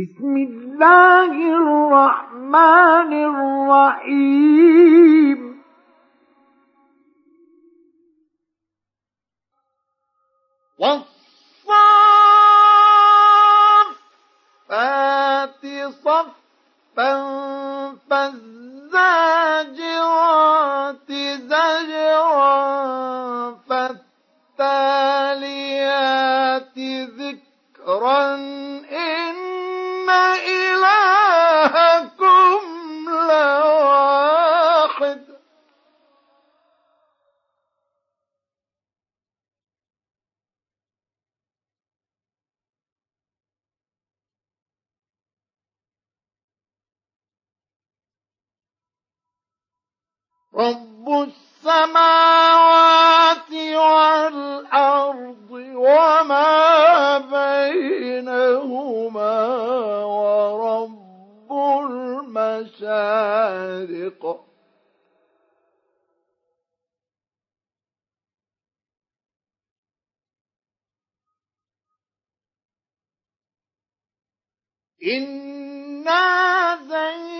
بسم الله الرحمن الرحيم. والصافات صفا فالزاجرات زجرا فالتاليات ذكرا رب السماوات والأرض وما بينهما ورب المشارق. إنا زينا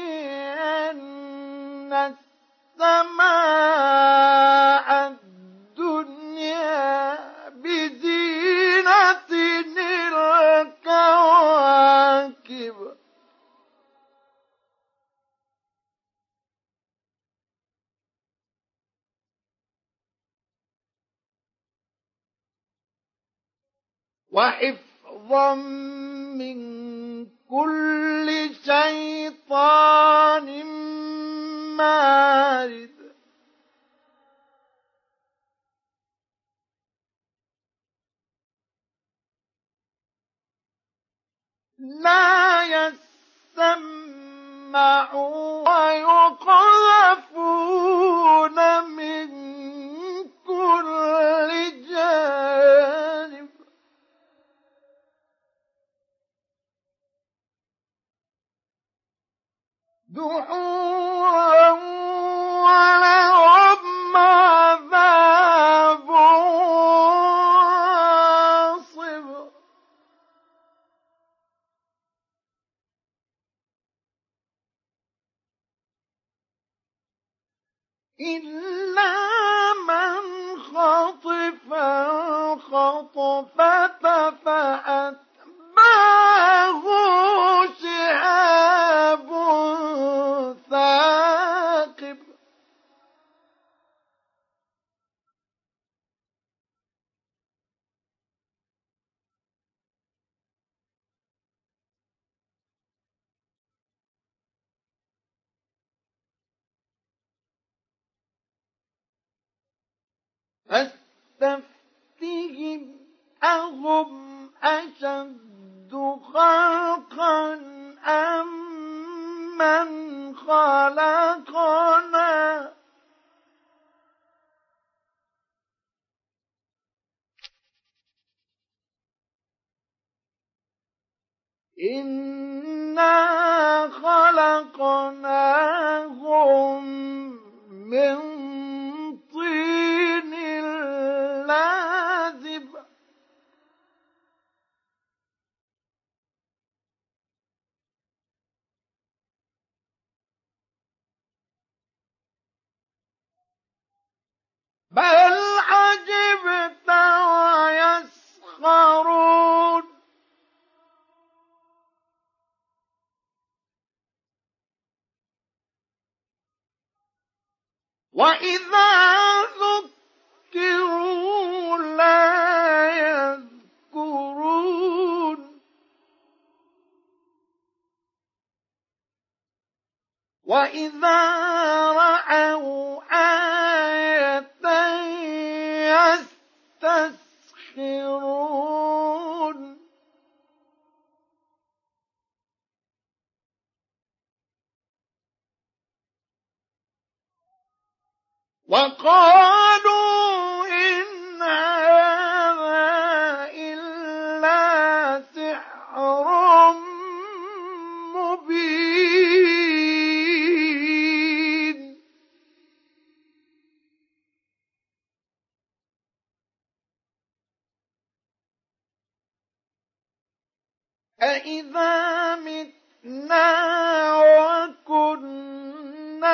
السماء الدنيا بزينة الكواكب. وحفظا من كل شيطان مارد لا يسمعون ويقذفون من كل جانب. دحورا ولهم فاستفتهم أهم أشد خلقا أم من خلقنا؟ إنا خلقناهم من لازب بل عجبت ويسخرون. وإذا ذكروا وإذا رأوا آية يستسخرون وقالوا إن هذا أإذا متنا وكنا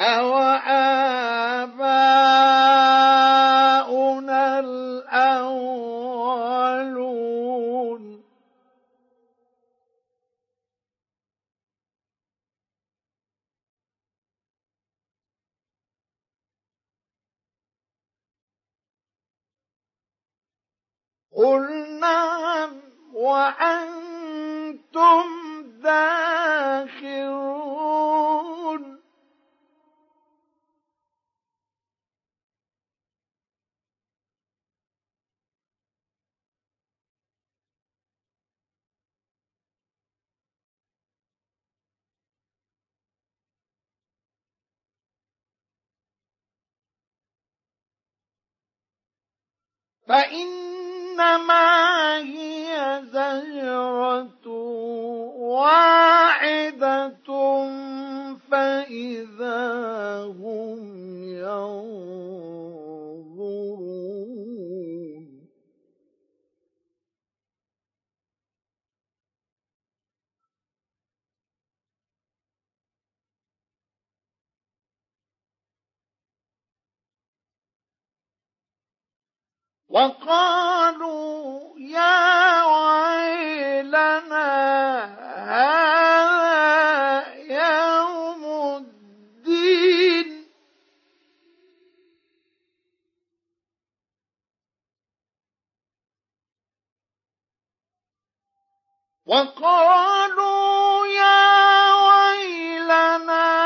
أوآباؤنا فإنما هي زجرة واحدة فإذا هم ينظرون وقالوا يا ويلنا هذا يوم الدين. وقالوا يا ويلنا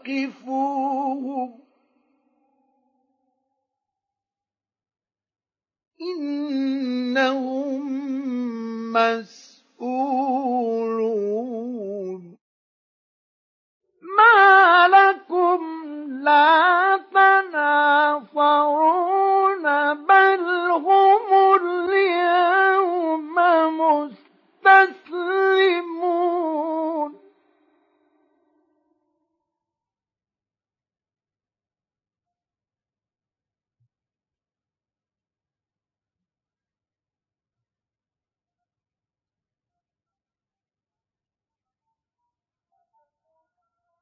وقفوهم إنهم مسؤولون ما لكم لا تناصرون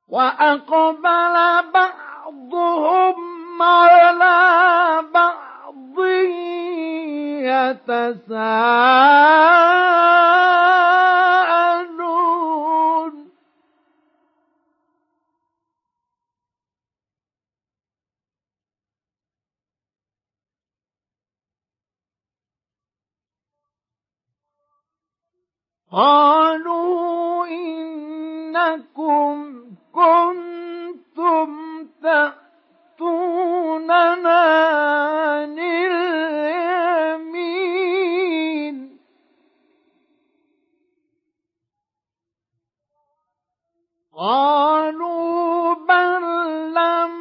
وأقبل بعضهم على بعض يتساءلون. قالوا إنكم كنتم تأتوننا عن اليمين. قالوا بل لم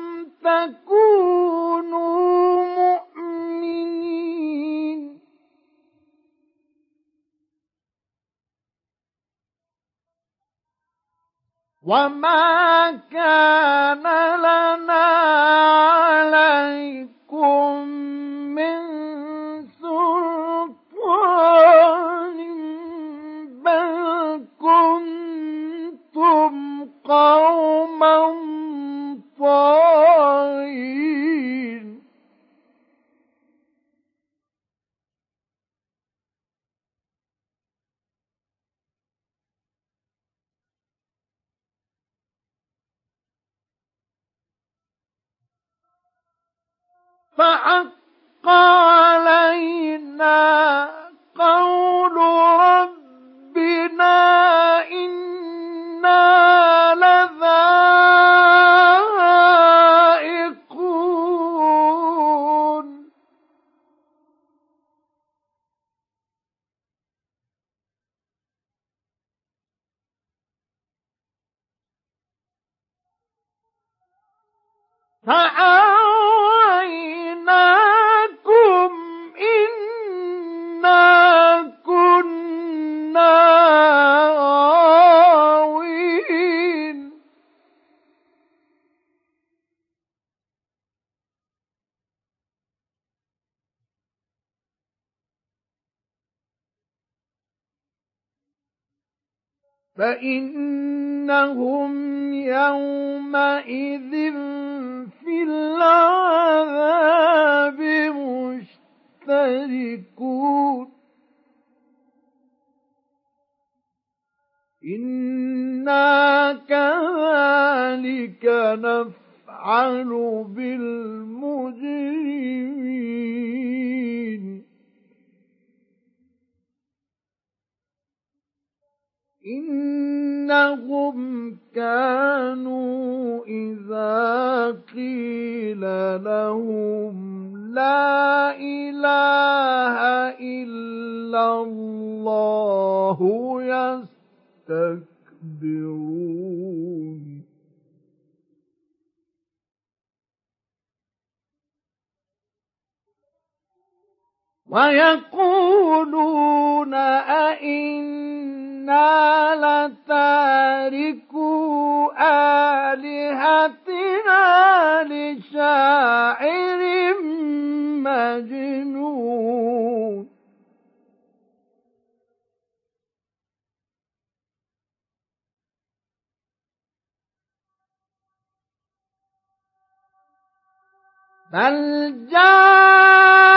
تكونوا وما كان لنا عليكم فحق علينا قول ربنا إنا فإنهم يومئذ في العذاب مشتركون. إنا كذلك نفعل بالمجرمين. إنهم كانوا إذا قيل لهم لا إله إلا الله يستكبرون. ويقولون أئنا لتاركو آلهتنا لشاعر مجنون. بل جاء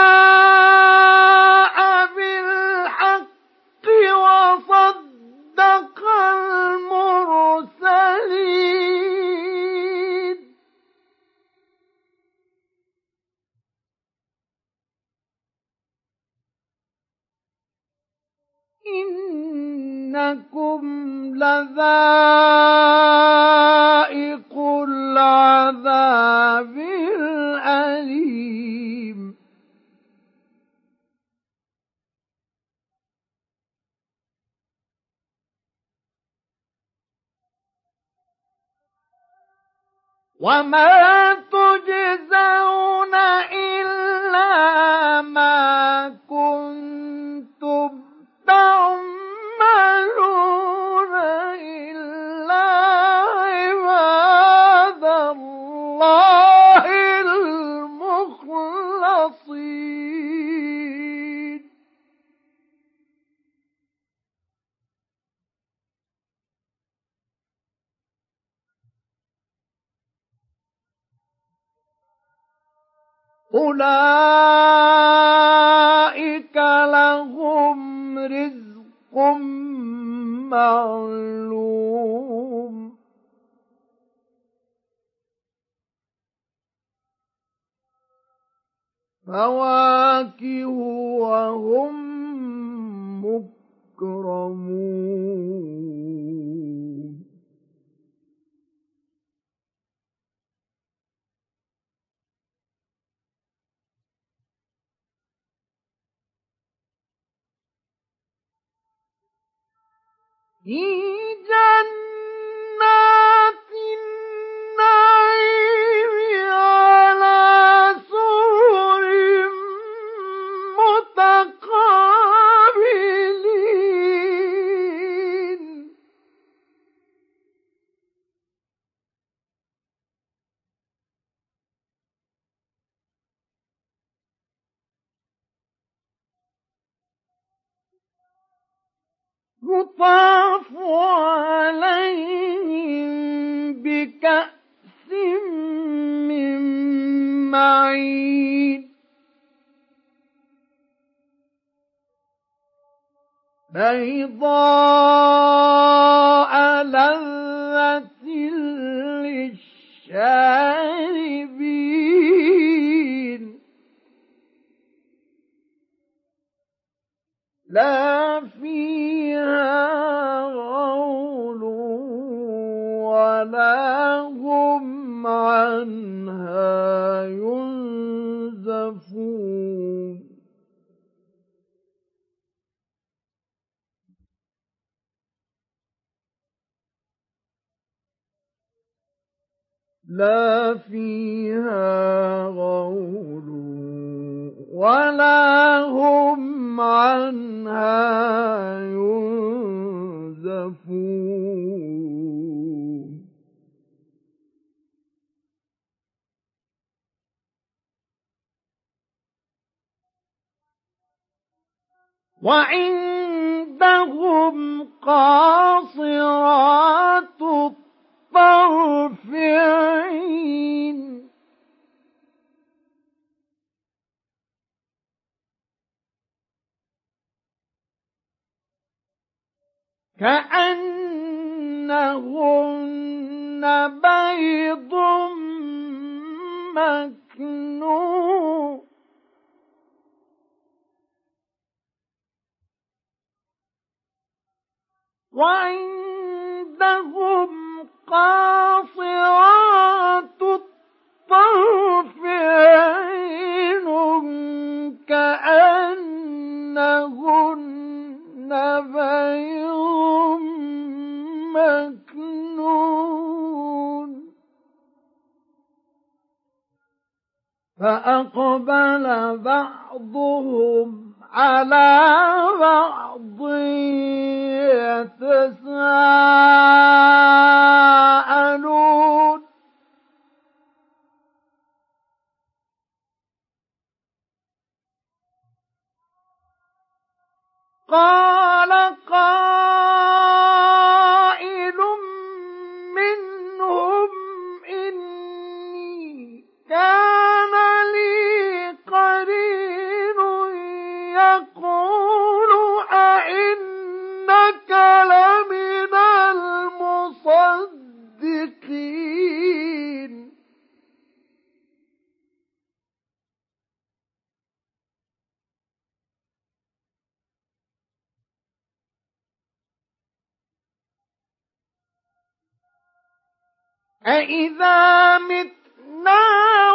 إنكم لذائق العذاب الأليم. وما تجزون إلا ما كنتم تعملون إلا عباد الله أولئك لهم رزق معلوم. فواكه وهم مكرمون. في بيضاء لذة للشاربين. لا فيها غول ولا هم عنها ينزفون. فيها غول ولا هم عنها ينزفون. وعندهم قاصرات الطرف كأنهن بيض مكنون. وعندهم قاصرات الطرف عين كأنهن مكنون. فأقبل بعضهم على بعض يتساءلون. قال قائل أإذا متنا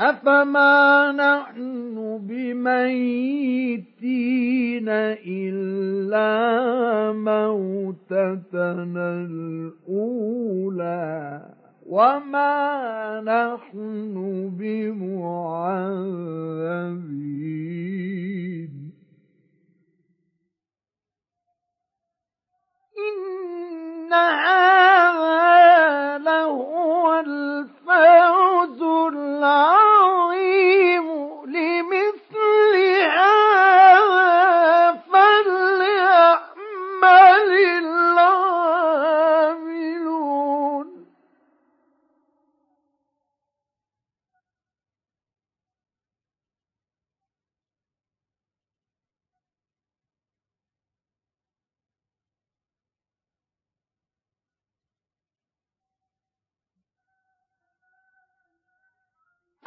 أفما نحن بميتين إلا موتتنا الأولى وما نحن بمعذبين إن هذا لهو الفوز العظيم.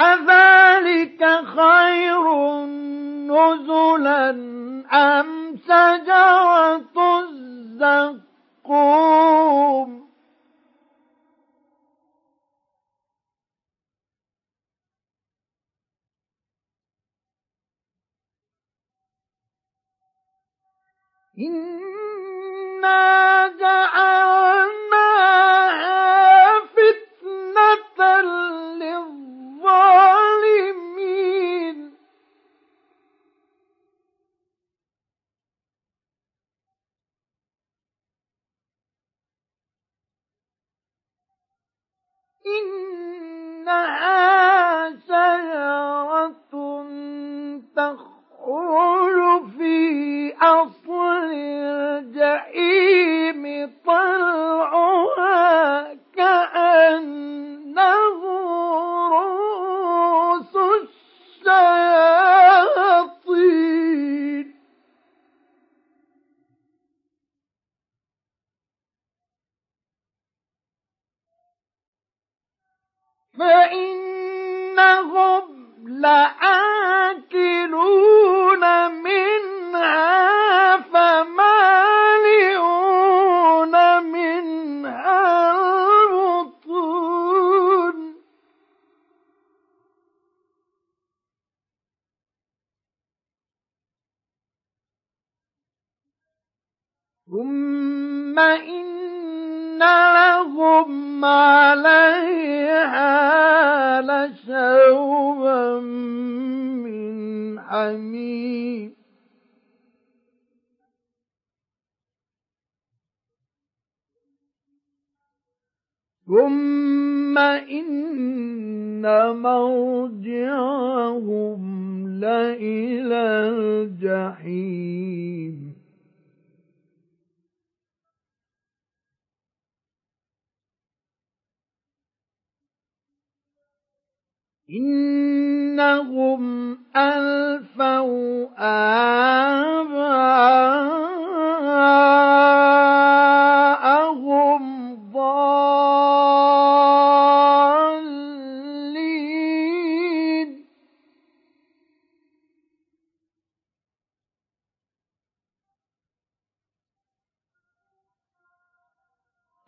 أذلك خير نزلا أم شجرة الزقوم إنا جعلناها فتنة للظالمين إنها شجرة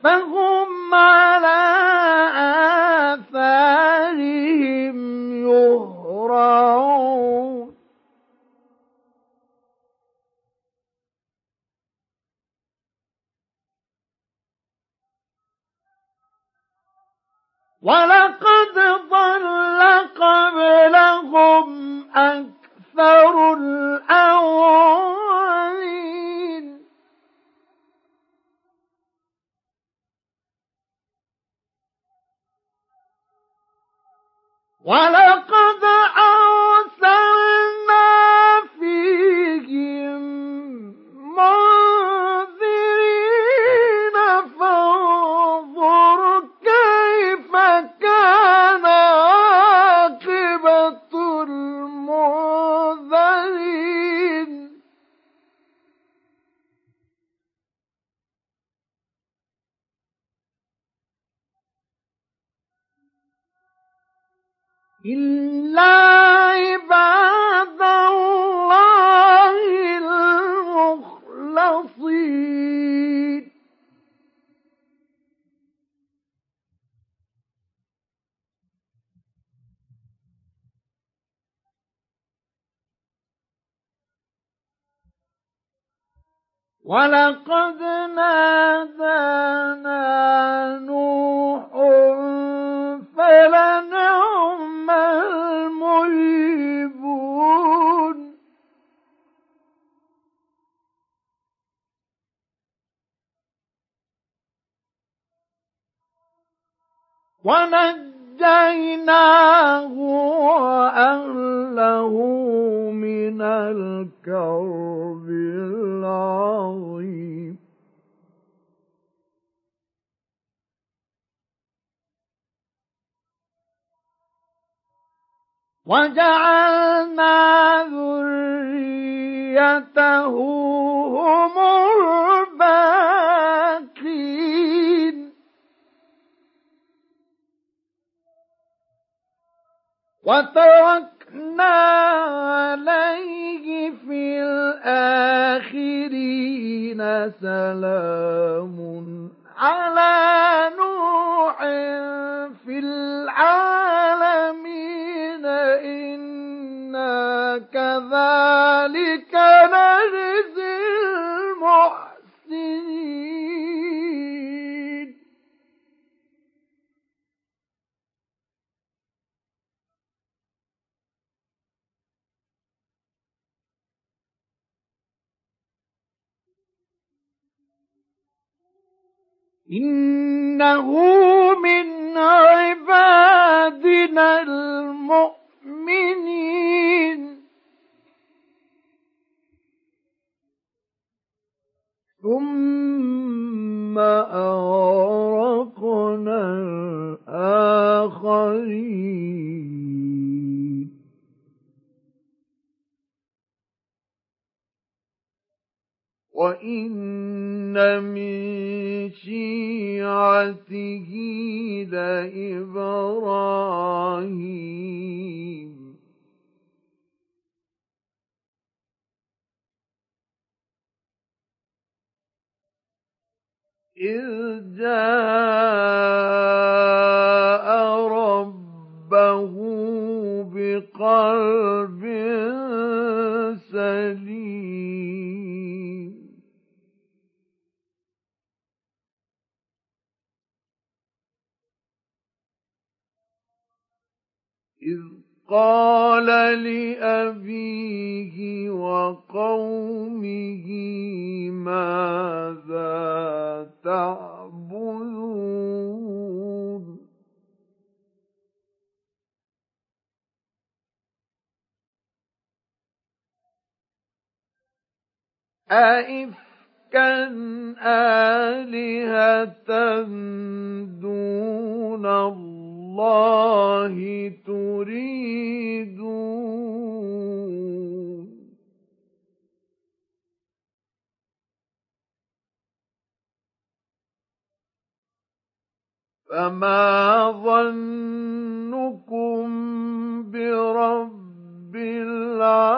فهم على آثارهم يهرعون. ولقد ضل قبلهم أكثر الأولين ولقد أرسلنا ولقد نادانا نوح فلنعم المجيبون. ونجيناه وأهله من الكرب العظيم وجعلنا ذريته هم الباقين. وتركنا عليه في الآخرين سلام على نوح في العالمين إنا كذلك نجزي المحسنين إنه من عبادنا المؤمنين. ثم أغرقنا الآخرين. وإن من شيعته لإبراهيم إذ جاء ربه بقلب سليم قال لأبيه وقومه ماذا تعبدون؟ أئفكا آلهة دون الله؟ تريدون. فما ظنكم برب العالمين.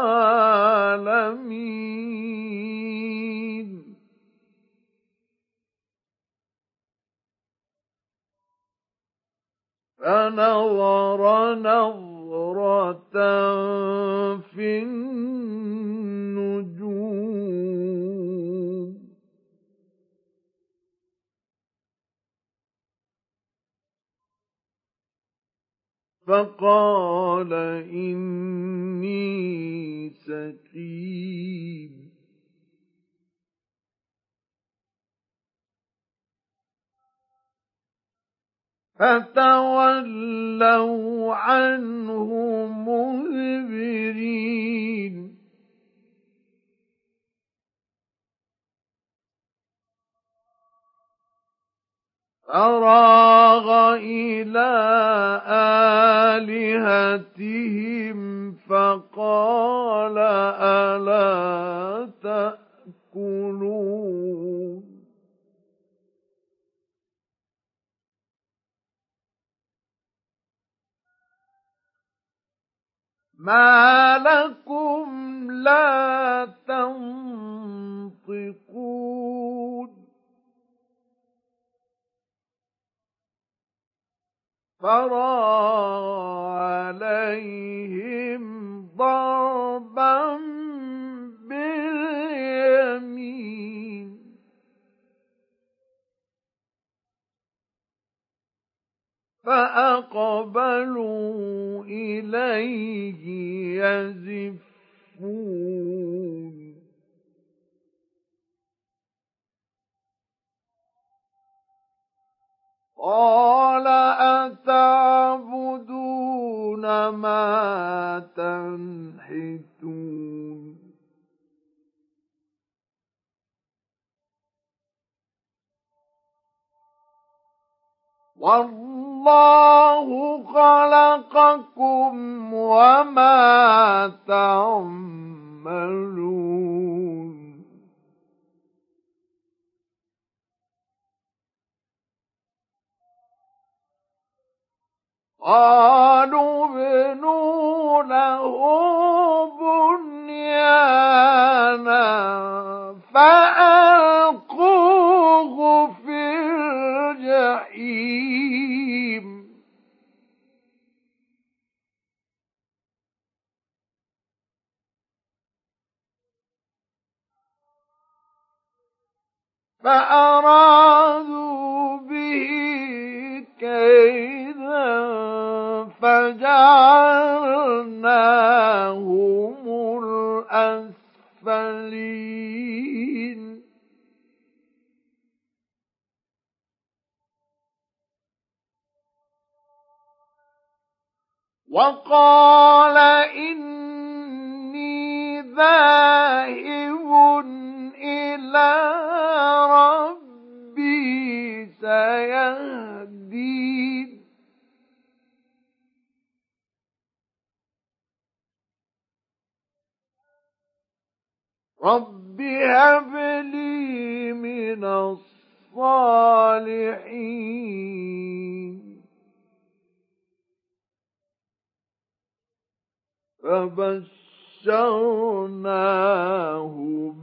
فنظر نظرة في النجوم. فقال إني سقيم. فتولوا عنه مدبرين. فراغ إلى آلهتهم فقال ألا تأكلون؟ ما لكم لا تنطقون فراغ عليهم ضربا باليمين فأقبلوا إليه يزفون. قال أتعبدون ما تنحتون؟ والله خلقكم وما تعملون. قالوا ابنوا له وقال فبشرناه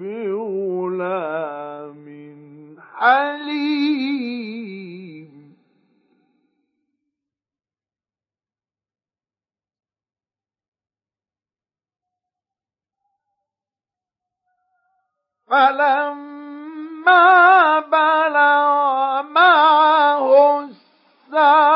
بغلام حليم. فلما بلغ معه السعي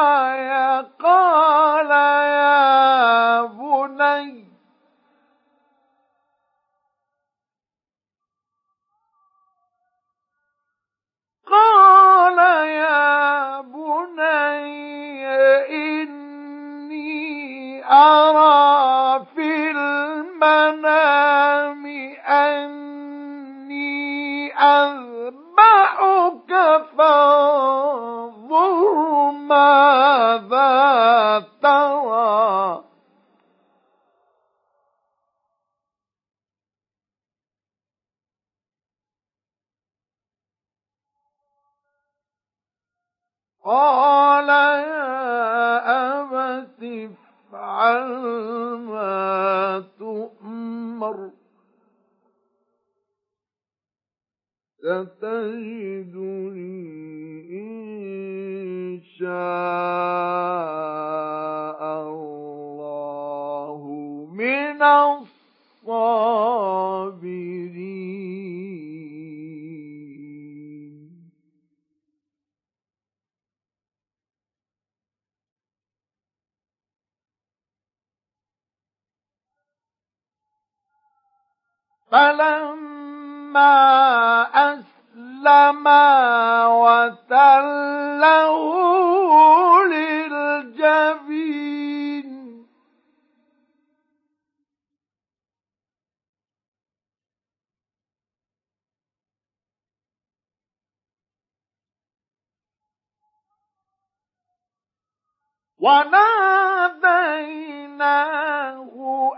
وناديناه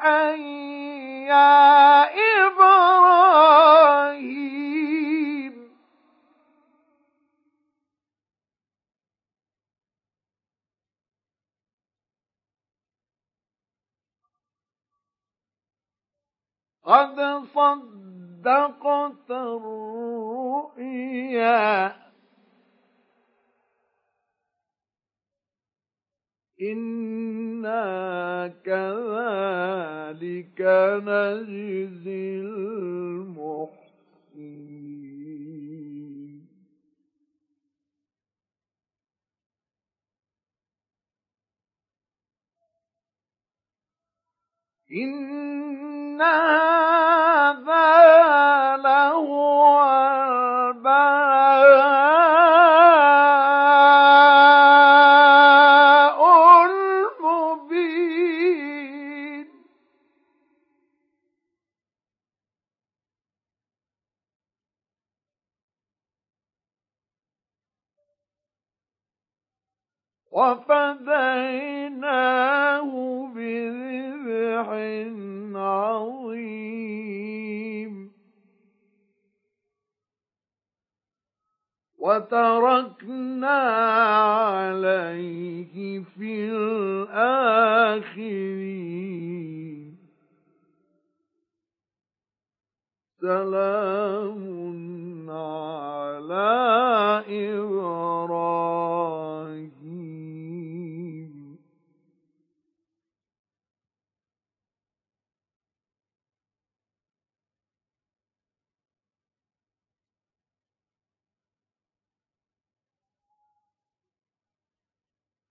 أن يا إبراهيم. قد صدقت الرؤيا. إِنَّا كَذَلِكَ نَجْزِي الْمُحْسِنِينَ. إِنَّ هَذَا لَهُوَ الْبَلَاءُ وفديناه بذبح عظيم. وتركنا عليه في الآخرين. سلام على إبراهيم.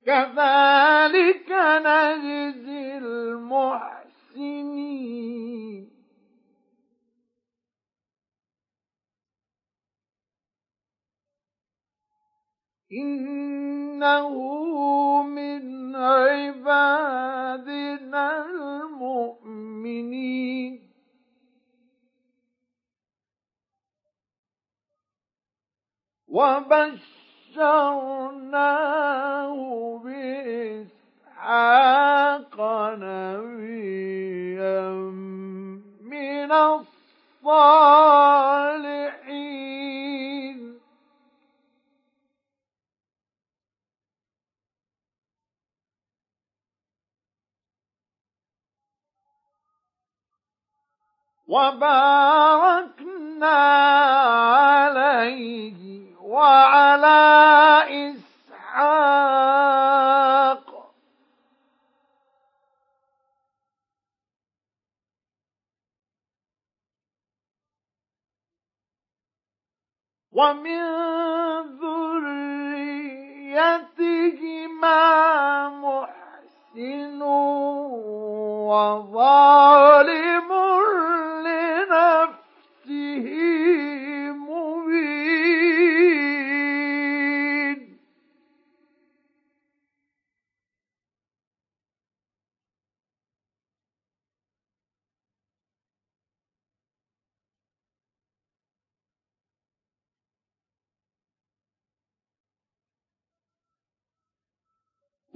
كذلك نجزي المحسنين. إنه من عبادنا المؤمنين. وبشرناه بإسحاق نبيا من الصالحين. وباركنا عليه وعلى إسحاق. ومن ذريتهما محسن وظالم لنفسه.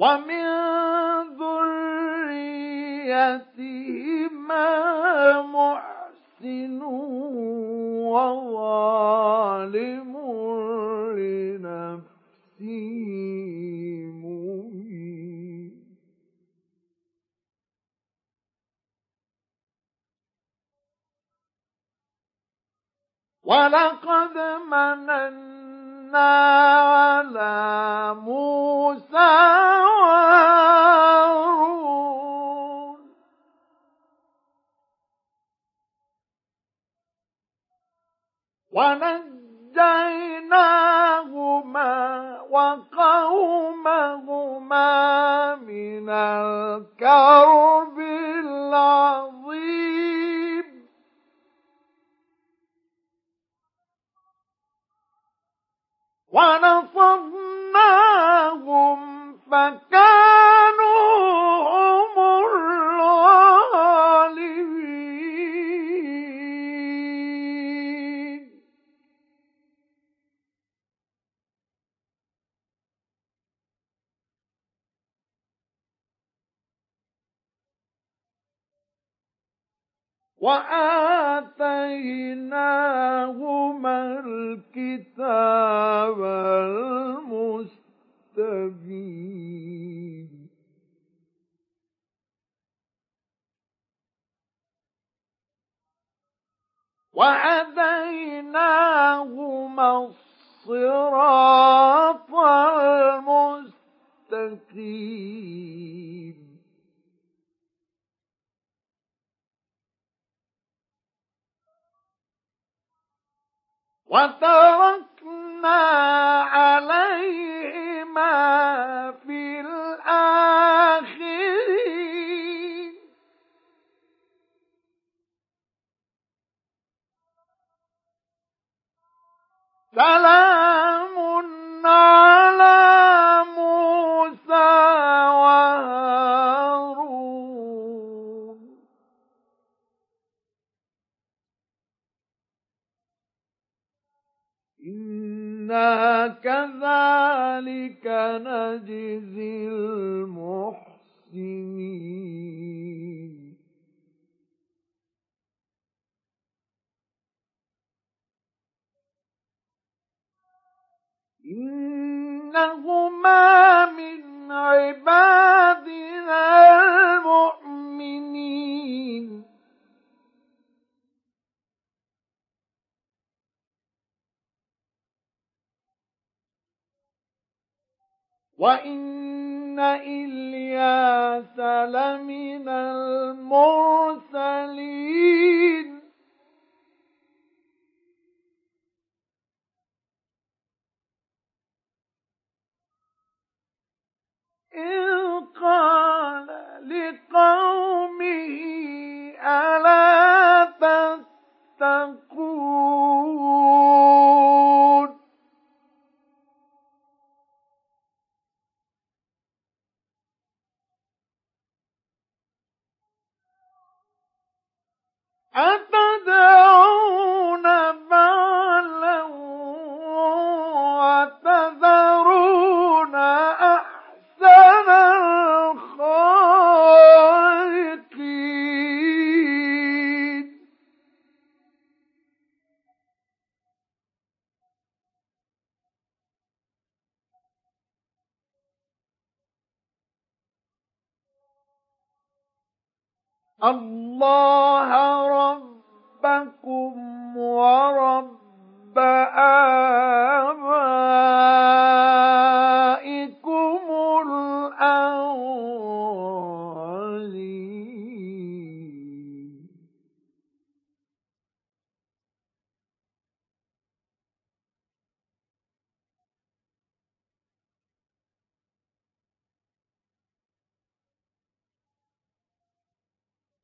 ومن ذريتهما محسن وظالم لنفسه مبين. ولقد مننا على موسى ونجيناهما وقومهما من الكرب العظيم. ونصرناهم فكانوا وآتيناهما الكتاب المستبين. وهديناهما الصراط المستقيم. وتركنا عليهما في الآخرين. سلام. وإن إلياس لمن المرسلين إذ قال لقومه ألا تتقون أتدعون بعلا وتذرون الله ربكم ورب آبائكم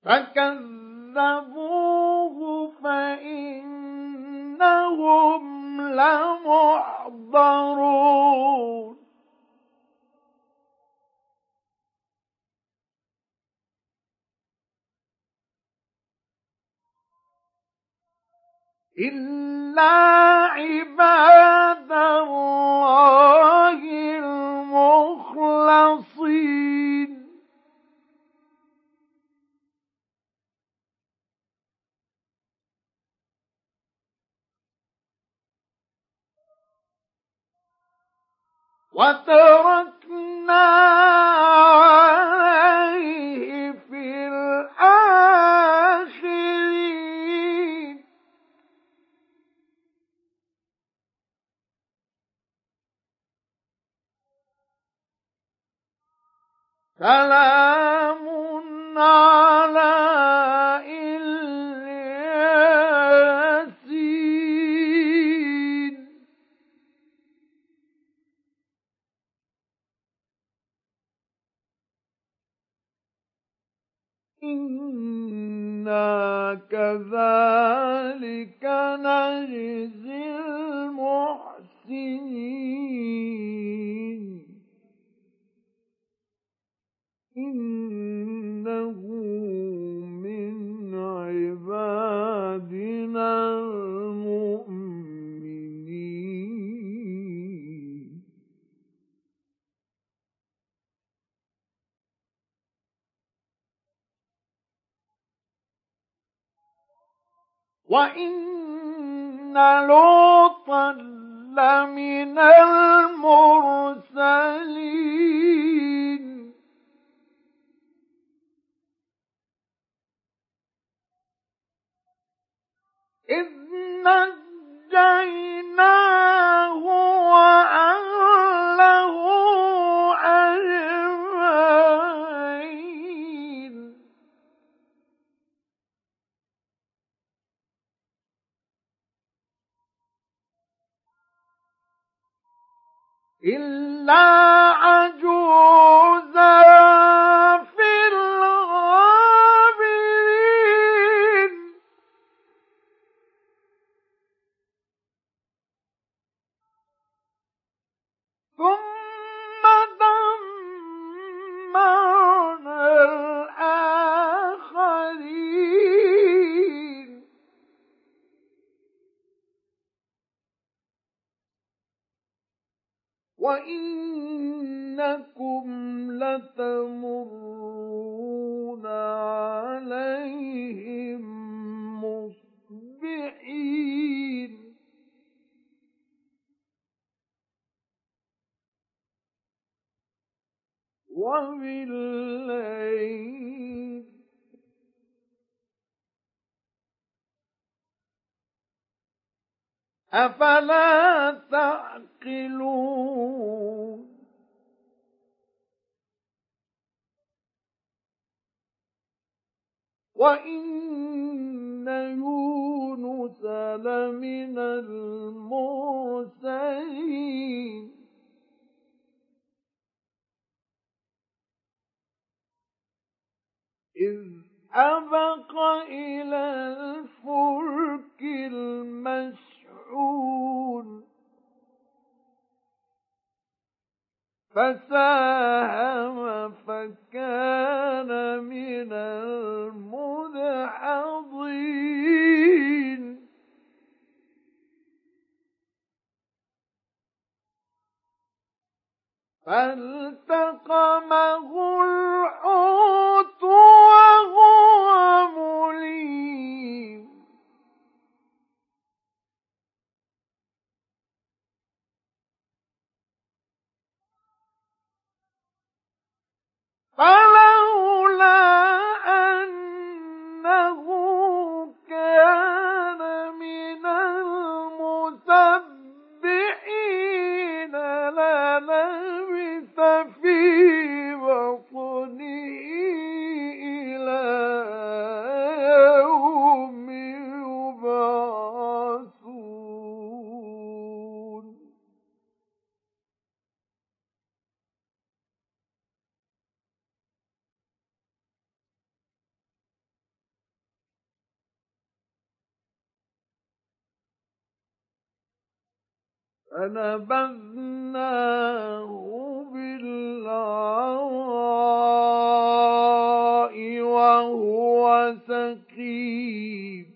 فكذبوه فإنهم لمحضرون. إلا عباد الله المخلصين. وتركنا عليه في الآخرين. سلام على الياسين إنا كذلك نجزي المحسنين وإن لوطا لمن المرسلين إذ نجيناه وأهله إلا عجوزا في الغابرين. ثم وإنكم لتمرون عليهم مصبحين وبالليل أفلا تعقلون؟ وإن يونس لمن المرسلين. إذ أبق إلى الفلك المشحون فساهم فكان من المدحضين. فالتقمه الحوت وهو مليم. فلولا أنه كان فنبذناه بالعراء وهو سقيم.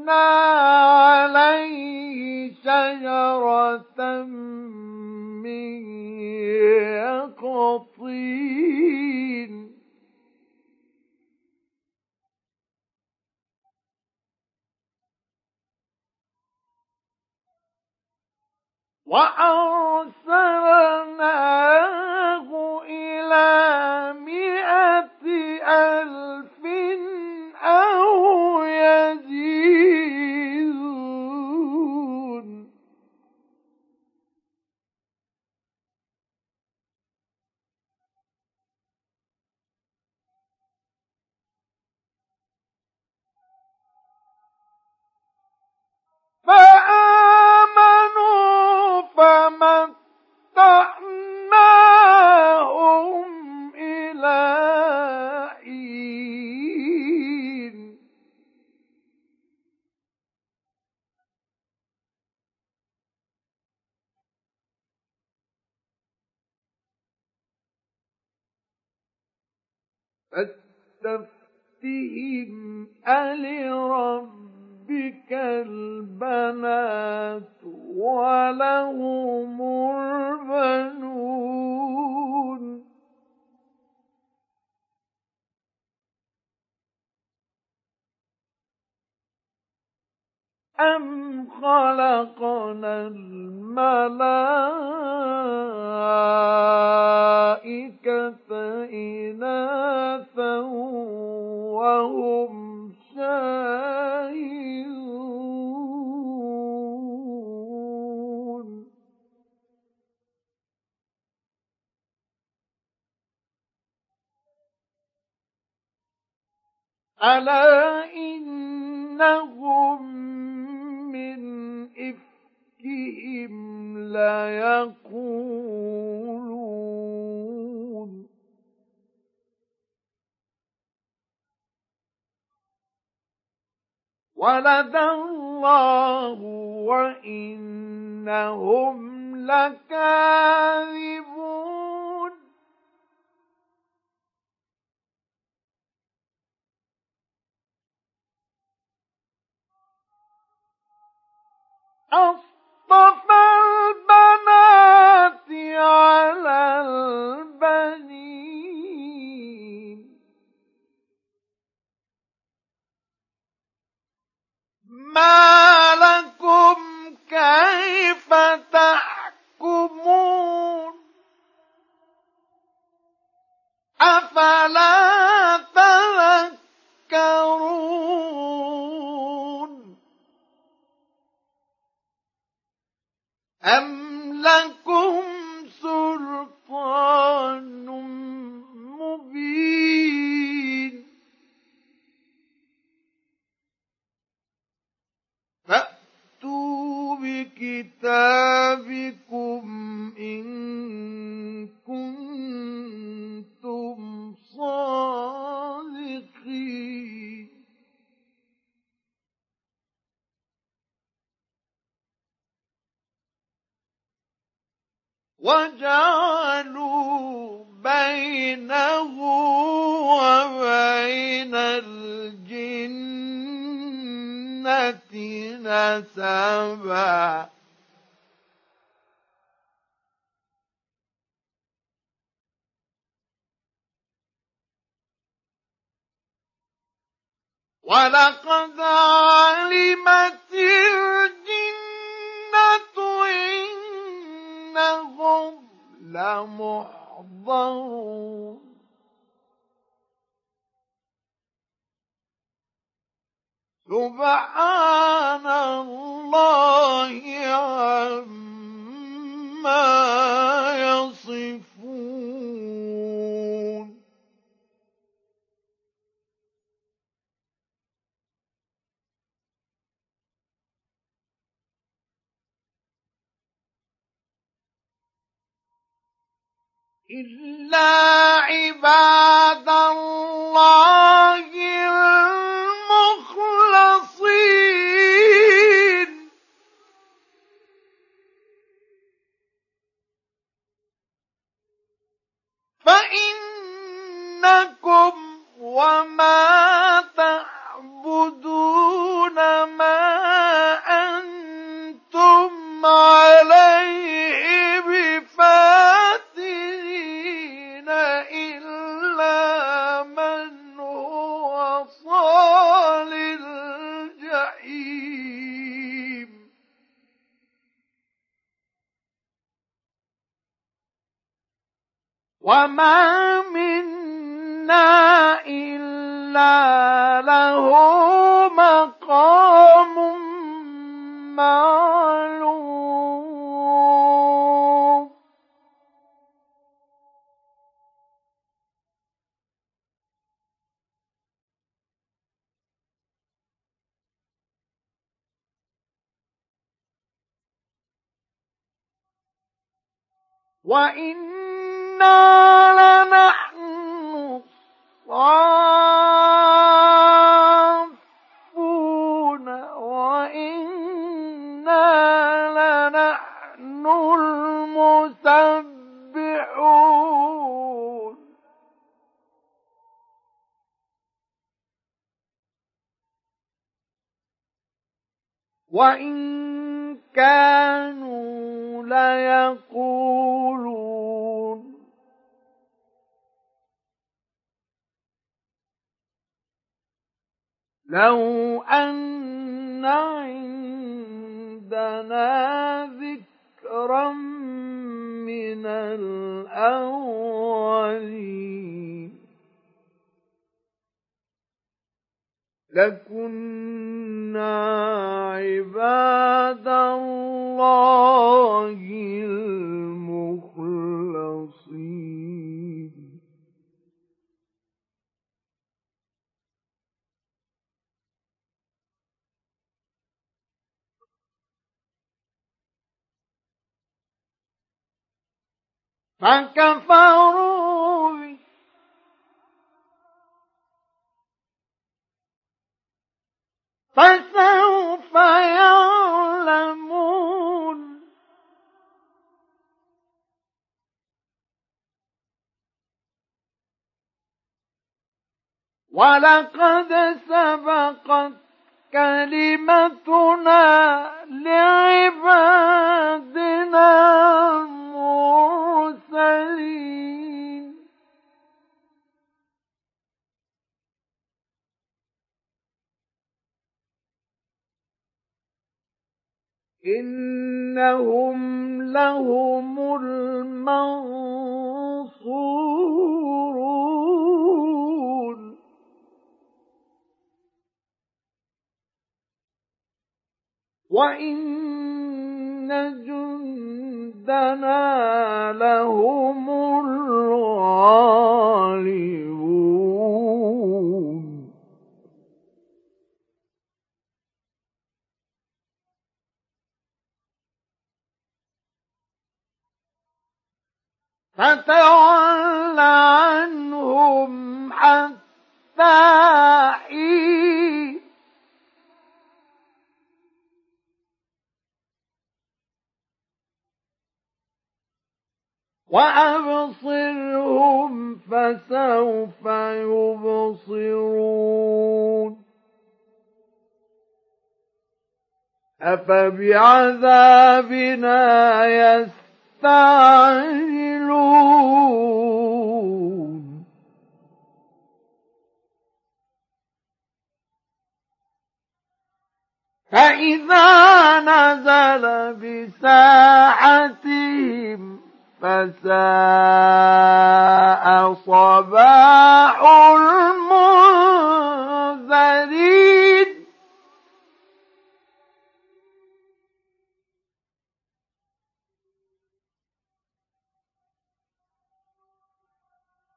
وأنبتنا عليه شجرة من يقطين وأرسلناه إلى مائة ألف أو يزيدون فآمنوا فمتعناهم إلى حين. فاستفتهم ألربك البنات ولهم البنون. أم خلقنا الملائكة إناثا وهم ألا إنهم من إفكهم ليقولون. ولد الله وإنهم لكاذبون. أصطفى البنات على البنين. ما لكم كيف تحكمون؟ أفلا تذكرون؟ أم لكم ولقد علمت الجنة إنهم لمحضرون سبحان الله عما إلا عباد الله المخلصين. فإنكم وما تعبدون ما وإنا فكفروا به فسوف يعلمون. ولقد سبقت كلمتنا لعبادنا المرسلين إنهم لهم المنصورون. وإن جندنا لهم الغالبون فتول عنهم حتى حين وأبصرهم فسوف يبصرون. أفبعذابنا يستعجلون؟ فإذا نزل بساحتهم فساء صباح المنذرين.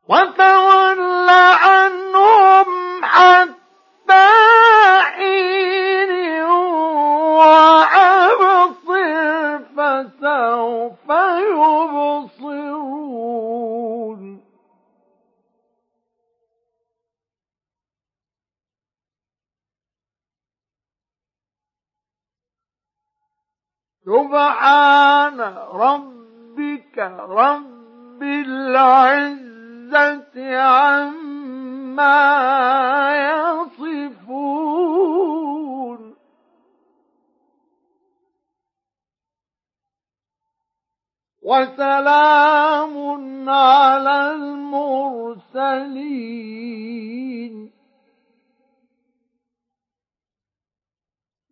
وتول عنهم حتى حين وأبصر فسوف يبصرون سبحان ربك رب العزة عما يصفون. وسلام على المرسلين.